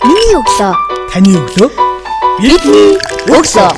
Миний өглөө. Таны өглөө. Бидний өглөө.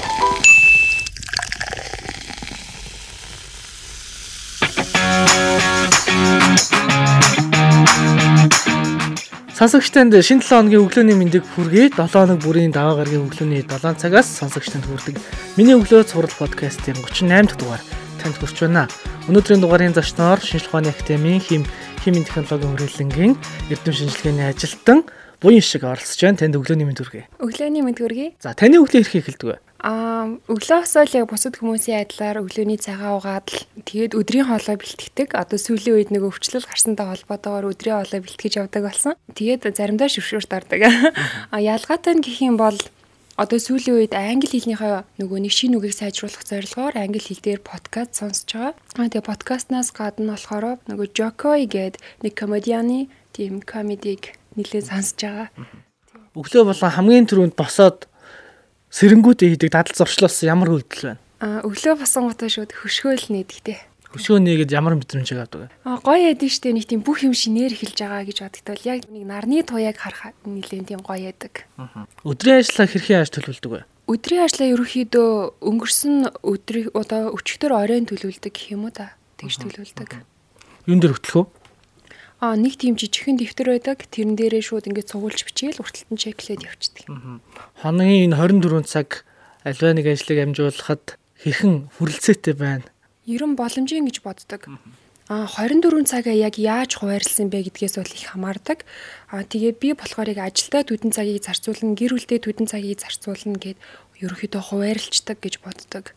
Сонсогчтанд шинэ 7 хоногийн өглөөний мэндийг хүргэе. 7 хоног бүрийн даваа гарагийн өглөөний 7 цагаас сонсогчтанд хүрдэг. Миний өглөө цуврал подкастын 38 дахь дугаар танд хүрч байна. Өнөөдрийн дугаарын зочноор шинжлэх ухааны академийн хим химийн технологийн хүрээлэнгийн эрдэм шинжилгээний ажилтан буян шиг оролцож байна. Танд өглөөний мэнд хүргэе. Өглөөний мэд хүргэе. За таны өглөө хэрхэн эхэлдэг вэ? Аа өглөөсөө л яг бусад хүмүүсийн адилаар өглөөний цагаа угаад л тэгээд өдрийн хоолой бэлтгэдэг. Одоо сүүлийн үед нэг өвчлөл гарсантай холбоотойгоор өдрийн хоолой бэлтгэж явдаг болсон. Тэгээд заримдаа шүршүрт ордог. А ялгаатай нь гэх юм бол одоо сүүлийн үед англи хэлнийхээ нөгөө нэг шинэ үгийг сайжруулах зорилгоор англи хэл дээр подкаст сонсож байгаа. Аа тэгээ подкастнаас гадна болохоор нөгөө Jokoi гээд нэг комедианы тийм комедиг нэлээд сонсож байгаа. Өглөө болон хамгийн түрүүнд босоод сэрэнгүүдээ хийдэг дадал зуршлаас ямар үйлдэл байна? Аа өглөө босон готоо шууд хөшгөөл нэгдэгтэй. Хөшөө нээгээд ямар мэдрэмж авдаг вэ? Аа гоё яд нь штэ нэг тийм бүх юм шинээр эхэлж байгаа гэж боддогтой бол яг нэг нарны туяаг харах нэлээд тийм гоё ядаг. Өдрийн ажлаа хэрхэн яаж төлөвлөдөг вэ? Өдрийн ажлаа ерөөхдөө өнгөрсөн өдрийг одоо өчигдөр оройн төлөвлөдөг гэх юм уу та. Тэгж төлөвлөдөг. Юун дээр хөтлөх вэ? Аа нэг тийм жижигхэн дэвтэр байдаг. Тэрэн дээрээ шууд ингээд цугуулж бичээл урталтан чеклээд явчихдаг. Хоногийн энэ 24 цаг альва нэг ажлыг амжуулахад хэрхэн хүрэлцээтэй байна? Ер нь боломжийн гэж боддог. А 24 цагаа яг яаж хуваарлсан бэ гэдгээс бол их хамаардаг. А тэгээ би болохоор яг ажилдаа төдөн цагийг зарцуулна, гэр бүлдээ төдөн цагийг зарцуулна гэд ерөөхдөө хуваарлцдаг гэж боддог.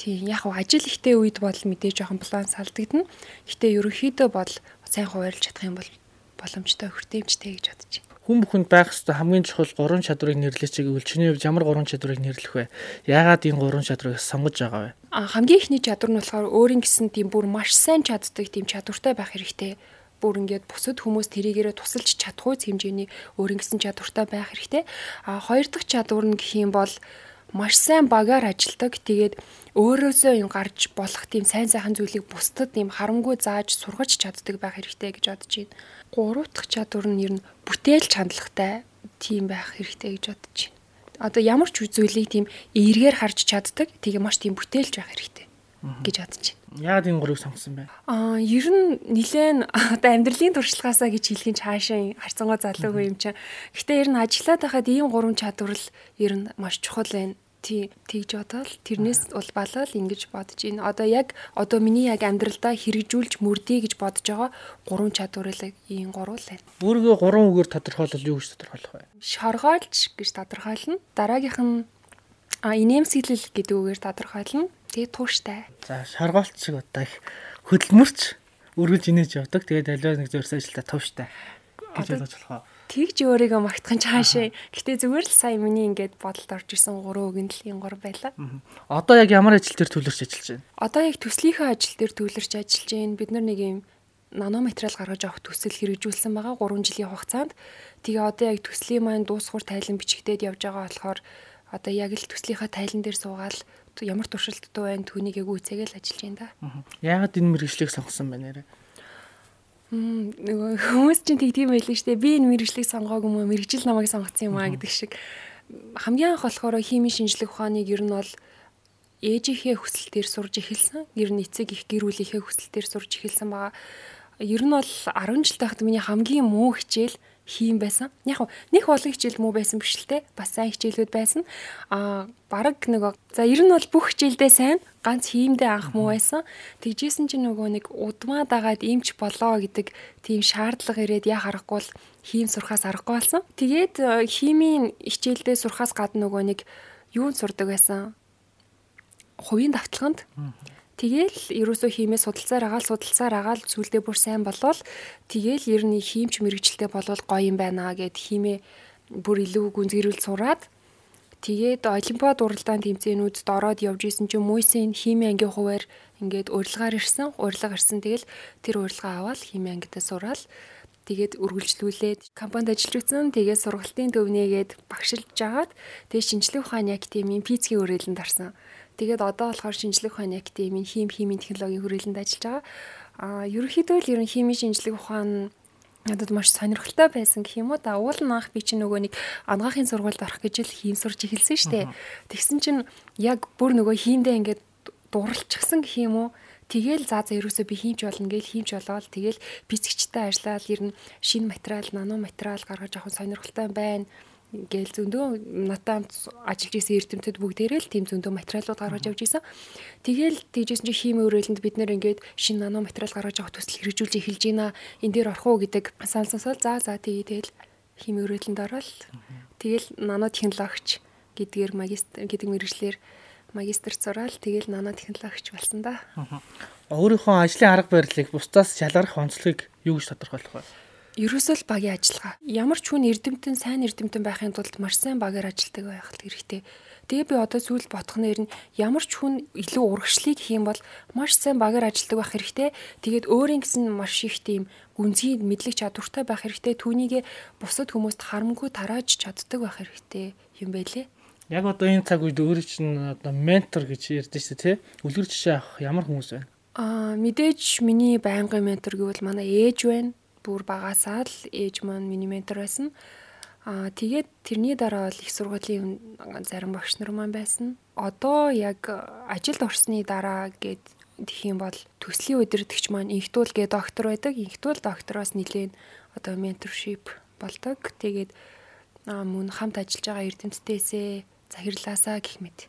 Тийм яг хав ажил ихтэй үед бол мэдээж жоохон баланс алдагдана. Гэтэ ерөөхдөө бол сайн хуваарлж чадах юм бол боломжтой хүртээмжтэй гэж бодож байна. Хүн бүхэнд байх ёстой хамгийн чухал гурван чадварыг нэрлэж гэвэл чиний хувьд ямар гурван чадварыг нэрлэх вэ? Яагаад энэ гурван чадварыг сонгож байгаа вэ? А хамгийн ихний чадвар нь болохоор өөрийн гэсэн тийм бүр маш сайн чаддаг тийм чадвартай байх хэрэгтэй. Бүр ингээд бусад хүмүүс тэрийгээрээ тусалж чадахгүй хэмжээний өөрийн гэсэн чадвартай байх хэрэгтэй. А хоёр дахь чадвар нь гэх юм бол маш сайн багаар ажилдаг. Тэгээд өөрөөсөө юм гарч болох тийм сайн сайхан зүйлийг бусдад юм харамгүй зааж сургаж чаддаг байх хэрэгтэй гэж бодож байна. Гурав дахь чадвар нь ер нь бүтээлч хандлагатай тийм байх хэрэгтэй гэж бодож байна. Одоо ямар ч зүйлийг тийм эргээр харж чаддаг. Тэгээ маш тийм бүтээлч байх хэрэгтэй гэж бодож байна. Яагаад энэ гурыг сонгосон бэ? Аа, ер нь нилээн одоо амьдралын туршлагаасаа гэж хэлхийн цаашаа харцангуй залуугүй юм чинь. Гэтэ ер нь ажиллаад байхад ийм гурван чадвар л ер нь маш чухал байна. Тий, тэгж бодоод тэрнээс улбалал ингэж бодож байна. Одоо яг одоо миний яг амьдралдаа хэрэгжүүлж мөрдий гэж бодож байгаа гурван чадвар л ийм гурвал байна. Өөрийгөө гурван үгээр тодорхойлол юу гэж тодорхойлох вэ? Шоргоолж гэж тодорхойлно. Дараагийнх нь а инээмсэглэл гэдэг үгээр тодорхойлно. Тэгээ тууштай. За шаргаалт шиг одоо их хөдөлмөрч үргэлж инээж явдаг. Тэгээд аливаа нэг зөрс ажилдаа товштай гэж ойлгож болох? Тэгж өөрийгөө магтахын цаашаа. Гэтэ зүгээр л сая миний ингээд бодолд орж исэн гурван үгэнд л юм гур байла. Одоо яг ямар ажил дээр төлөрч ажиллаж байна? Одоо яг төслийнхөө ажил дээр төвлөрч ажиллаж байна. Бид нар нэг юм нано материал гаргаж авах төсөл хэрэгжүүлсэн байгаа 3 жилийн хугацаанд. Тэгээ одоо яг төслийн маань дуусгуур тайлан бичигдээд явж байгаа болохоор одоо яг л төслийнхаа тайлан дээр суугаад ямар туршилттай байна түүнийг яг үүсэгээл ажиллаж байна да. Яагаад энэ мэрэгжлийг сонгосон бэ нэрэ? Мм нөгөө хүмүүс чинь тэгдэм байлээ штэ. Би энэ мэрэгжлийг сонгоог юм уу? Мэрэгжил намайг сонгоцсон юм аа гэдэг шиг. Хамгийн анх болохоор химийн шинжлэх ухааныг ер нь бол ээжийнхээ хүсэлтээр сурж эхэлсэн. Ер нь эцэг их гэр бүлийнхээ хүсэлтээр сурж эхэлсэн байгаа. Ер нь бол 10 жил тахад миний хамгийн муу хичээл хийм байсан. Яг нэг олон хичээл муу байсан биш л те. Бас сайн хичээлүүд байсан. Аа баг нөгөө за ер нь бол бүх хичээлдээ сайн ганц хиймдээ анх муу байсан. Тэгжсэн чинь нөгөө нэг удмаа дагаад имч болоо гэдэг тийм шаардлага ирээд яа харахгүй л хийм сурахаас аргагүй болсон. Тэгээд химийн хичээлдээ сурахаас гадна нөгөө нэг юунд сурдаг байсан? Хувийн давталганд Тэгээл ерөөсөө хиймээ судалцаар агаал судалцаар агаал зүйлдээ бүр сайн болвол тэгээл ер нь хиймч мэрэгчлээ болвол гоё юм байна гэд хиймээ бүр илүү гүнзгийрүүл сураад тэгээд олимпиад уралдаан тэмцээнүүдэд ороод явж исэн чинь мөсийн химийн ангийн хуваар ингээд урилгаар ирсэн урилга ирсэн тэгэл тэр урилга аваад химийн ангидаа сураал тэгээд үргэлжлүүлээд компанид ажиллаж үзсэн. Тэгээд сургалтын төвнийгээд багшилж жагаад тэгээд шинжлэх ухааны академийн физикийн хүрээлэнд орсон. Тэгээд одоо болохоор шинжлэх ухааны академийн хим химийн технологийн хүрээлэнд ажиллаж байгаа. Аа ерөнхийдөө л ерөн химийн шинжлэх ухаан надад маш сонирхолтой байсан гэх юм уу да уул наах би чинь нөгөө нэг ангаахын сургуульд орох гэж л хийм сурж эхэлсэн шүү дээ. Тэгсэн чинь яг бүр нөгөө хиймдээ ингээд дурлцчихсан гэх юм уу Тэгэл заа за ерөөсөө би хиймж болно гэж хиймж болоод тэгэл физикчтэй ажиллаад ер нь шинэ материал, нано материал гаргаж авах сонирхолтой байна гээл зөндөө надад хамт ажиллаж исэн эрдэмтэд бүгдээрээ л тийм зөндөө материалууд гаргаж авч исэн. Тэгэл тэгжсэн чинь хими өрөөлөнд бид нэр ингээд шинэ нано материал гаргаж авах төсөл хэрэгжүүлж эхэлж байна. Энд дээр орох уу гэдэг сансансал за за тэгээ тэгэл хими өрөөлөнд ороод тэгэл нано технологич гэдгээр магистр гэдэг мэрэгчлэр магистрт сураал тэгэл нано технологич болсон да. Өөрийнхөө ажлын арга барилыг бусдаас шалгарах онцлогийг юу гэж тодорхойлох вэ? Ерөөсөө л багийн ажиллагаа. Ямар ч хүн эрдэмтэн сайн эрдэмтэн байхын тулд маш сайн багаар ажилтдаг байх хэрэгтэй. Тэгээ би одоо сүүл ботхоноор нь ямар ч хүн илүү урагшлыг хийх юм бол маш сайн багаар ажилтдаг байх хэрэгтэй. Тэгээд өөрийн гэсэн маш их тийм гүнзгий мэдлэг чадвартай байх хэрэгтэй. Түүнийг бусад хүмүүст харамгүй тарааж чаддаг байх хэрэгтэй юм байлээ. Яг одоо энэ цаг үед өөрөө чинь одоо ментор гэж ярьдэн шүү дээ, тий? Үлгэр жишээ авах ямар хүмүүс байна? Аа, мэдээж миний байнгын ментор гэвэл манай ээж байна. Бүр багасаа л ээж маань миний ментор байсан. Аа, тэгээд тэрний дараа бол их сургуулийн зарим багш нар маань байсан. Одоо яг ажилд орсны дараа гээд гэх юм бол төслийн удирдагч маань инхтүүл гэ доктор байдаг. Инхтүүл доктороос нэлээд одоо менторшип болдог. Тэгээд мөн хамт ажиллаж байгаа эрдэмтдээсээ захирлаасаа гэх мэт.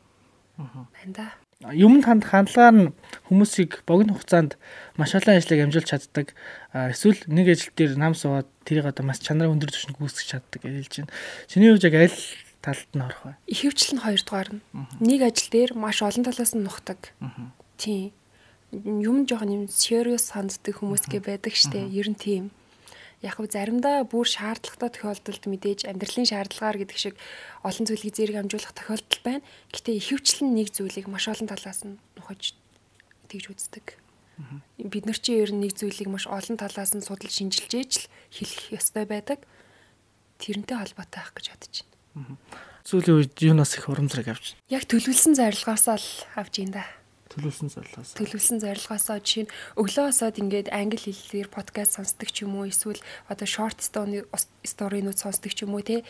Аа. Байна да. Юмд ханд хандлагаар нь хүмүүсийг богино хугацаанд маш олон ажлыг амжуулж чаддаг. Эсвэл нэг ажил дээр нам суугаад тэрийг одоо маш чанарын өндөр түвшинд гүйцэтгэж чаддаг гэж хэлж байна. Чиний хувьд яг аль талд нь орох вэ? Ихэвчлэн хоёрдугаар нь. Нэг ажил дээр маш олон талаас нь нухдаг. Тийм. Юм жоохон юм serious ханддаг хүмүүсгээ байдаг штэ. Ер нь тийм яг хөө заримдаа бүр шаардлагатай тохиолдолд мэдээж амьдралын шаардлагаар гэдэг шиг олон зүйлийг зэрэг амжуулах тохиолдол байна. Гэтэ ихэвчлэн нэг зүйлийг маш олон талаас нь нухаж тэгж үздэг. Бид нар чинь ер нь нэг зүйлийг маш олон талаас нь судал шинжилж ээж л хэлэх ёстой байдаг. Тэрнтэй холбоотой байх гэж бодож байна. Сүүлийн үед юунаас их урамзраг авч? Яг төлөвлөсөн зорилгоосоо л авж байна да төлөвлөсөн зорилгоос. Төлөвлөсөн зорилгоосоо жишээ нь өглөө осоод ингээд англи хэлээр подкаст сонсдог ч юм уу эсвэл одоо short story-нууд сонсдог ч юм уу те.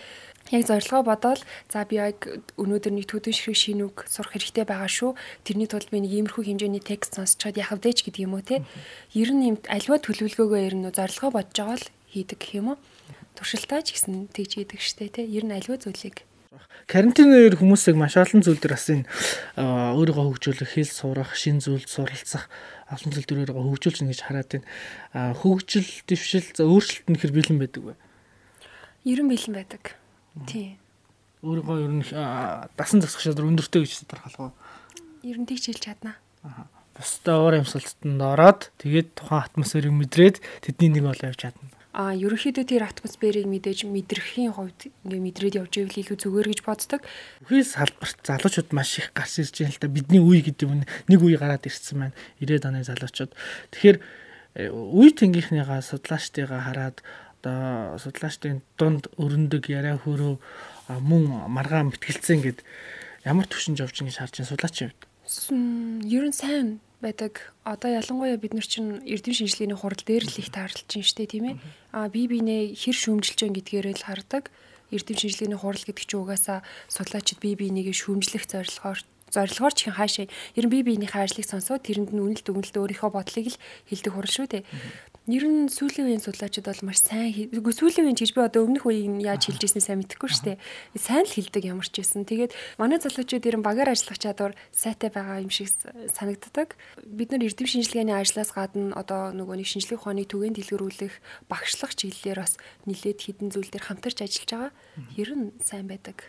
Яг зорилгоо бодоол за би яг өнөөдөр нэг төдөн ширхэг шинүүг сурах хэрэгтэй байгаа шүү. Тэрний тулд би нэг иймэрхүү хэмжээний текст сонсчоод яхав дэж гэдэг юм уу те. Ер нь юм альва төлөвлөгөөгөө ер нь зорилгоо бодож байгаа л хийдэг гэх юм уу. Туршилтаа ч гэсэн тэгж хийдэг штэ те. Ер нь альва зүйлийг Карантинээр хүмүүсийг маш олон зүйл дээр бас энэ өөрийгөө хөгжүүлэх, хэл сурах, шин зүйл суралцах олон зүйл дээр өөрийгөө хөгжүүлж ингэж хараад байна. Хөгжил, дэвшил, өөрчлөлт нь хэр бэлэн байдаг вэ? Ерөн бэлэн байдаг. Тийм. Өөрийгөө ер нь дасан засах шаардлага өндөртэй гэж тодорхойлох уу? Ерөн тийч хэлж чадна. Аа. Бусдаа уур амьсгалтанд ороод тэгээд тухайн атмосферыг мэдрээд тэдний нэг болоо явж чадна а ерөнхийдөө тэр атмосферыг мэдээж мэдрэхийн хувьд ингээ мэдрээд явж ивэл илүү зүгээр гэж боддог. Бүхий салбарт залуучууд маш их гарч ирж байгаа л да бидний үе гэдэг нь нэг үе гараад ирсэн байна. 90-ад оны залуучууд. Тэгэхээр э, үе тэнгийнхнийгаа судлаачдыгаа хараад одоо судлаачдын дунд өрөндөг яриа хөрөө мөн маргаан мэтгэлцэн гэд ямар төвшинж явж харж байгаа судлаачийн хувьд. Ер нь сайн байдаг. Одоо ялангуяа бид нар чинь эрдэм шинжилгээний хурал дээр л их таарлаж байна шүү дээ, тийм ээ. Аа бие биенээ хэр шүүмжилж байгаа гэдгээр л хардаг. Эрдэм шинжилгээний хурал гэдэг чинь угаасаа судлаачид бие биенийгээ шүүмжлэх зорилгоор зорилгоор ч их хаашаа ер нь бие биенийхээ ажлыг сонсоод тэрэнд нь үнэлт өгнөлт өөрийнхөө бодлыг л хэлдэг хурал шүү дээ. Нэр нь сүүлийн үеийн судлаачид бол маш сайн сүүлийн үеийн гэж би одоо өмнөх үеийг яаж хэлж ирснийг сайн мэдэхгүй шүү дээ. Сайн л хэлдэг ямар ч байсан. Тэгээд манай залуучууд ер нь багаар ажиллах чадвар сайтай байгаа юм шиг санагддаг. Бид нар эрдэм шинжилгээний ажлаас гадна одоо нөгөө нэг шинжилгээ ухааны түгээн дэлгэрүүлэх багшлах чиглэлээр бас нилээд хідэн зүйл дээр хамтарч ажиллаж байгаа. Ер нь сайн байдаг.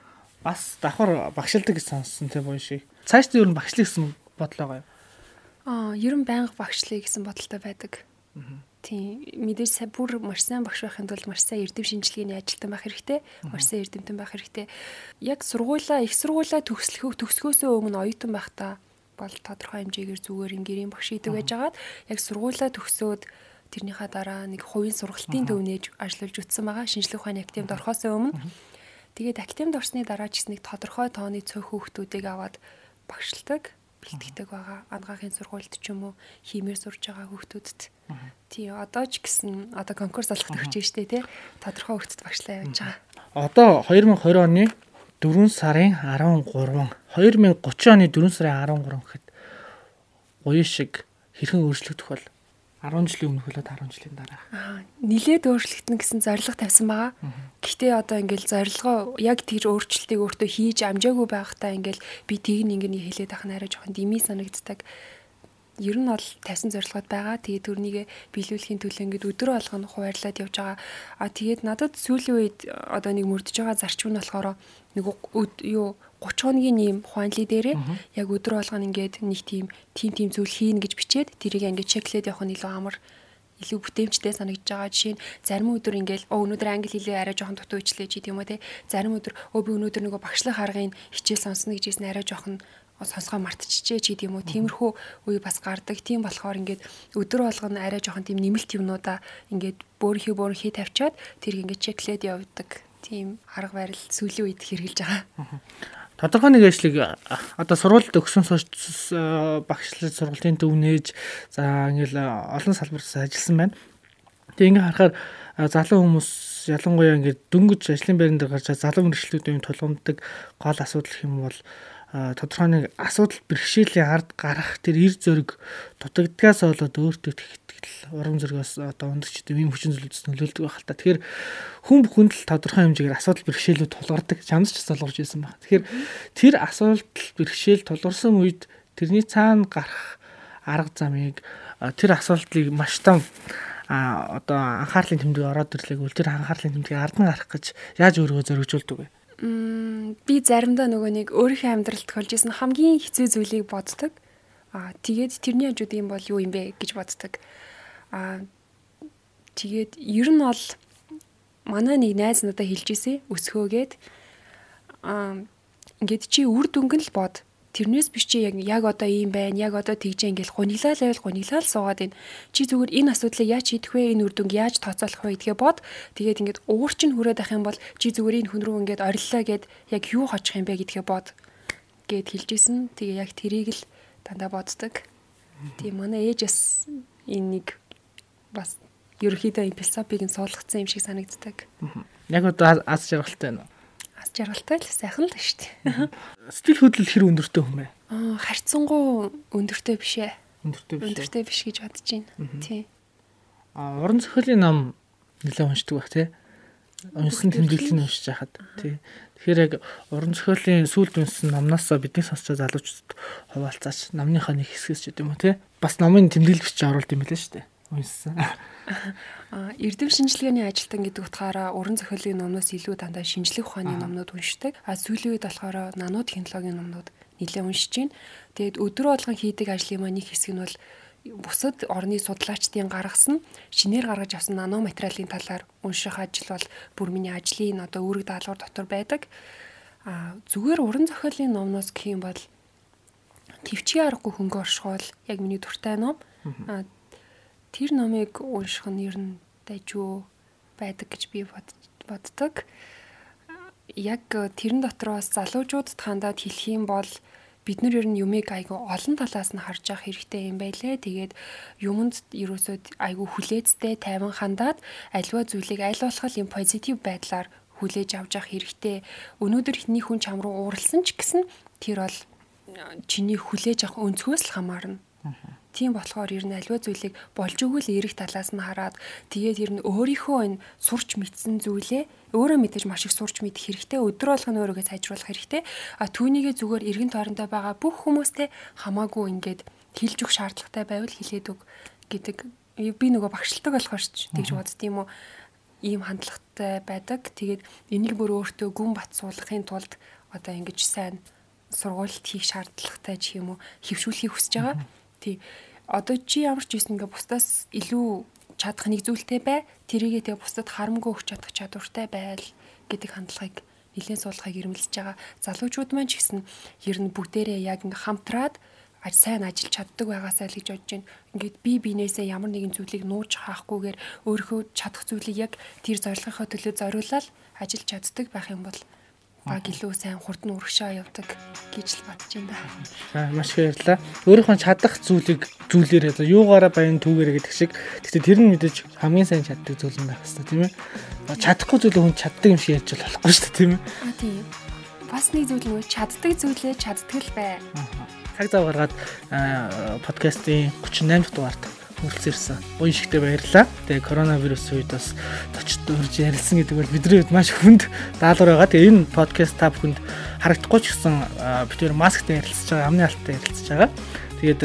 Бас давхар багшилдаг гэж сонссон тийм үү шиг. Цааш нь ер нь багшлах гэсэн бодлоо гоё. Аа, ер нь байнга багшлах гэсэн бодолтой байдаг. Аа Тийм мэдээж сая бүр маш сайн багш байхын тулд маш сайн эрдэм шинжилгээний ажилтан байх хэрэгтэй. Маш сайн эрдэмтэн байх хэрэгтэй. Яг сургуулаа их сургуулаа төгслөхөө төгсгөөсөө өмнө оюутан байхдаа бол тодорхой хэмжээгээр зүгээр ингэрийн багш идэг байж байгаад яг сургуулаа төгсөөд тэрнийхаа дараа нэг хувийн сургалтын төв нээж ажиллаж үтсэн байгаа. Шинжлэх ухааны академид орохоос өмнө. Тэгээд академид орсны дараа ч нэг тодорхой тооны цөөх хүүхдүүдийг аваад багшилдаг бэлтгэдэг байгаа. Ангаахын сургуульд ч юм уу хиймээр сурж байгаа хүүхдүүдэд. Тий одоо ч гэсэн одоо конкурс олоход өгч штэ тий. Тодорхой хүүхдэд багшлаа явж байгаа. Одоо 2020 оны 4 сарын 13 2030 оны 4 сарын 13 гэхэд гоё шиг хэрхэн өөрчлөгдөх бол 10 жилийн өмнөх болоод 10 жилийн дараа. Аа, нилээд өөрчлөгдөн гэсэн зорилго тавьсан байгаа. Гэхдээ одоо ингээл зорилгоо яг тэр өөрчлөлтийг өөртөө хийж амжаагүй байхдаа ингээл би тийг ингээд хэлээд ах нь арай жоохон дими санагддаг. Ер нь бол тавьсан зорилгоод байгаа. Тэгээд төрнийг биелүүлэхийн төлөө ингээд өдөр болгоно хуваарлаад явж байгаа. А тэгээд надад сүүлийн үед одоо нэг мөрдөж байгаа зарчим нь болохоор нэг юу 30 хоногийн нэм хуанли дээрээ яг өдөр болгоно ингээд нэг тийм тим тим зүйл хийн гэж бичээд тэрийг ингээд чеклээд явах нь илүү амар илүү бүтээмжтэй санагдж байгаа. Жишээ нь зарим өдөр ингээл оо өнөөдөр англи хэлээ арай жоохон дутуу ичлээ ч гэдэм юм уу те. Зарим өдөр оо би өнөөдөр нөгөө багшлах аргыг хичээл сонсно гэж хэлсэн арай жоохон сонсгоо мартчихжээ ч гэдэм үү. Тиймэрхүү үе бас гардаг. Тийм болохоор ингээд өдөр болгоно арай жоохон тийм нэмэлт юмнуудаа ингээд бөөрхий бөөрхий тавьчаад тэрийг ингээд чеклээд явдаг. Тийм арга барил сүүлийн үед хэрэгжилж байгаа. Тодорхой нэг ажлыг одоо сургуульд өгсөн багшлал сургуулийн төв нээж за ингээл олон салбарт ажилласан байна. Тэгээ ингээ харахаар залуу хүмүүс ялангуяа ингээд дөнгөж ажлын байран дээр гарч залуу мэрэгчлүүдийн тулгамддаг гол асуудал хэм бол тодорхой нэг асуудал бэрхшээлийн ард гарах тэр эр зөрг дутагдгаас болоод өөртөө тэгтэл урам зоригоос одоо ундагч ийм хүчин зүйлс нөлөөлдөг байх л та. Тэгэхээр хүн бүхэнд л тодорхой хэмжээгээр асуудал бэрхшээлүүд тулгардаг. Чамд ч тулгарч ирсэн байна. Тэгэхээр тэр асуудал бэрхшээл тулгарсан үед тэрний цаана гарах арга замыг тэр асуудлыг маш том а одоо анхаарлын тэмдэг ороод ирлээ гэвэл тэр анхаарлын тэмдгийг ард нь гарах гэж яаж өөрийгөө зоригжуулдаг вэ? Би заримдаа нөгөө нэг өөрийнхөө амьдралд тохиолж исэн хамгийн хэцүү зүйлийг боддог. Аа тэгээд тэрний хажууд юм бол юу юм бэ гэж боддог. Аа тэгээд ер нь бол манай нэг найз надад хэлж ирсэн өсгөөгээд аа ингээд чи үр дүнг нь л бод тэрнээс биш чи яг яг одоо ийм байна яг одоо тэгжээ ингээл гуниглал байвал гуниглал суугаад байна. Чи зүгээр энэ асуудлыг яаж шийдэх вэ? Энэ үр дүнг яаж тооцоолох вэ гэдгээ бод. Тэгээд ингээд уур чинь хүрээд ах юм бол чи зүгээр энэ хүн рүү ингээд ориллоо гэд яг юу хочих юм бэ гэдгээ бод. Гэд хэлжсэн. Тэгээ яг тэрийг л дандаа боддог. Тийм манай ээжээс энэ нэг бас ерөөхдөө философиг нь суулгацсан юм шиг санагддаг. Яг одоо аз жаргалтай байна аз жаргалтай л сайхан л шүү дээ. Сэтгэл хөдлөл хэр өндөртэй хүн бэ? Аа харьцангуй өндөртэй биш ээ. Өндөртэй биш. Өндөртэй биш гэж бодож байна. Тий. Аа уран зохиолын ном нэлээд уншдаг байх тий. Унсан тэмдэглэлийг уншиж хахад тий. Тэгэхээр яг уран зохиолын сүүлд унсан номноос бидний сонсч залуучууд хуваалцаач намныхаа нэг хэсгээс ч гэдэм үү тий. Бас номын тэмдэглэл бичиж оруулд юм билээ шүү дээ. Унсан. А эрдэм шинжилгээний ажилтан гэдэг утгаараа уран зохиолын номноос илүү дандаа шинжлэх ухааны номнууд уншдаг. А сүүлийн үед болохоор нанод технологийн номнууд нэлээд уншиж байна. Тэгээд өдрө болгон хийдэг ажлын маань нэг хэсэг нь бол бусад орны судлаачдын гаргасан шинээр гаргаж авсан нано материалын талаар унших ажил бол бүр миний ажлын одоо үүрэг даалгавар дотор байдаг. А зүгээр уран зохиолын номноос гэх юм бол төвчгийн аргагүй хөнгө оршихол яг миний дуртай ном. А тэр номыг унших нь ер нь дайжгүй байдаг гэж би боддог. Яг тэрэн дотроос залуучуудад хандаад хэлэх юм бол бид нар ер нь юмыг айгүй олон талаас нь харж явах хэрэгтэй юм байлээ. Тэгээд юмд ерөөсөө айгүй хүлээцтэй тайван хандаад альва зүйлийг аль болох юм позитив байдлаар хүлээж авч явах хэрэгтэй. Өнөөдөр хний хүн чам руу ууралсан ч гэсэн тэр бол чиний хүлээж авах өнцгөөс л хамаарна. Тийм болохоор ер нь аливаа зүйлийг болж өгвөл эрэх талаас нь хараад тэгээд ер нь өөрийнхөө энэ сурч мэдсэн зүйлээ өөрөө мэдээж маш их сурч мэдэх хэрэгтэй өдөр болгоно өөрийгөө сайжруулах хэрэгтэй. А түүнийгээ зүгээр эргэн тойрондоо байгаа бүх хүмүүстэй хамаагүй ингээд хилж өгөх шаардлагатай байвал хилээд өг гэдэг. Би нөгөө багшилдаг болохоор ч тэгж боддtiin юм уу? Ийм хандлагатай байдаг. Тэгээд энийг бүр өөртөө гүн бат суулгахын тулд одоо ингэж сайн сургуульд хийх шаардлагатай ч юм уу? Хөвшүүлэхийг хүсэж байгаа Тий. Одоо чи ямар ч юм ингээ бусдаас илүү чадах нэг зүйлтэй бай. Тэрийгээ тэгээ бусдад харамгүй өгч чадах чадвартай байл гэдэг хандлагыг нэлээд суулгахыг ирмэлж байгаа. Залуучууд маань ч гэсэн ер нь бүгдээрээ яг ингээ хамтраад аж сайн ажиллаж чаддаг байгаасаа л гэж бодож байна. Ингээд би бинээсээ ямар нэгэн зүйлийг нууж хаахгүйгээр өөрөө чадах зүйлийг яг тэр зорилгынхаа төлөө зориулаад ажиллаж чаддаг байх юм бол баг илүү сайн хурдан урагшаа явдаг гэж л бодож байна. Аа маш баярлалаа. Өөрийнхөө чадах зүйлийг зүйлээр ялаа юугаараа баян түүгээрэ гэдэг шиг. Гэтэ тэр нь мэдээж хамгийн сайн чаддаг зүйл юм байх хэвээр тийм ээ. Чадахгүй зүйлээ хүн чаддаг юм шиг ярьж болохгүй шүү дээ тийм ээ. Тийм. Бас нэг зүйл нөгөө чаддаг зүйлээ чаддаг л бай. Цаг зав гаргаад подкастын 38 дахь дугаарт хүрэлцээрсэн. Уян шигтэй баярлалаа. Тэгээ коронавирус үед бас точд урьж ярилсан гэдэг бол бидний хувьд маш хүнд даалгавар байгаа. Тэгээ энэ подкаст та бүхэнд харагдахгүй ч гэсэн бид нэр масктай ярилцж байгаа, амны алттай ярилцж байгаа. Тэгээд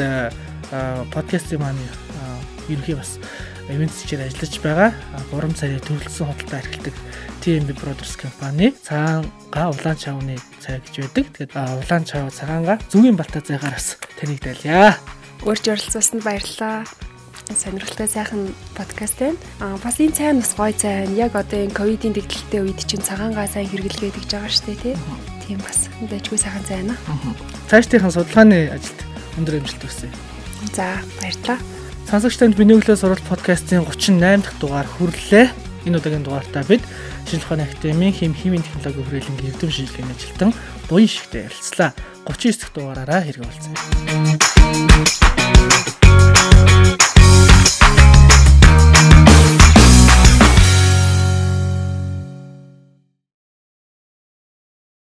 подкастын маань ерөнхий бас ивентчээр ажиллаж байгаа 3 сарын төрөлсөн худалдаа эрхэлдэг TMB Brothers компани цаанга улаан чавны цай гэж байдаг. Тэгээд улаан чав цагаанга зүгийн балтай цайгаар бас таныг дайлаа. Өөрч оролцуулсанд баярлалаа сонирхолтой сайхан подкаст байна. Аа бас энэ цай бас гоё цай байна. Яг одоо энэ ковидын дэгдэлтэй үед чинь цагаангаа сайн хэрэглэгээд гэж байгаа шүү дээ, тий. Тийм бас дэжгүй сайхан цай байна. Цаашдынхан судалгааны ажилд өндөр амжилт хүсье. За баярлалаа. Сонсогч танд биний өглөө суралт подкастын 38 дахь дугаар хүрлээ. Энэ удаагийн дугаартаа бид ухааны академийн хим химийн технологи хүрээлэнгийн эрдэм шинжилгээний ажилтан буян шигтэй ярилцлаа. 39 дахь дугаараараа хэрэг болцсон.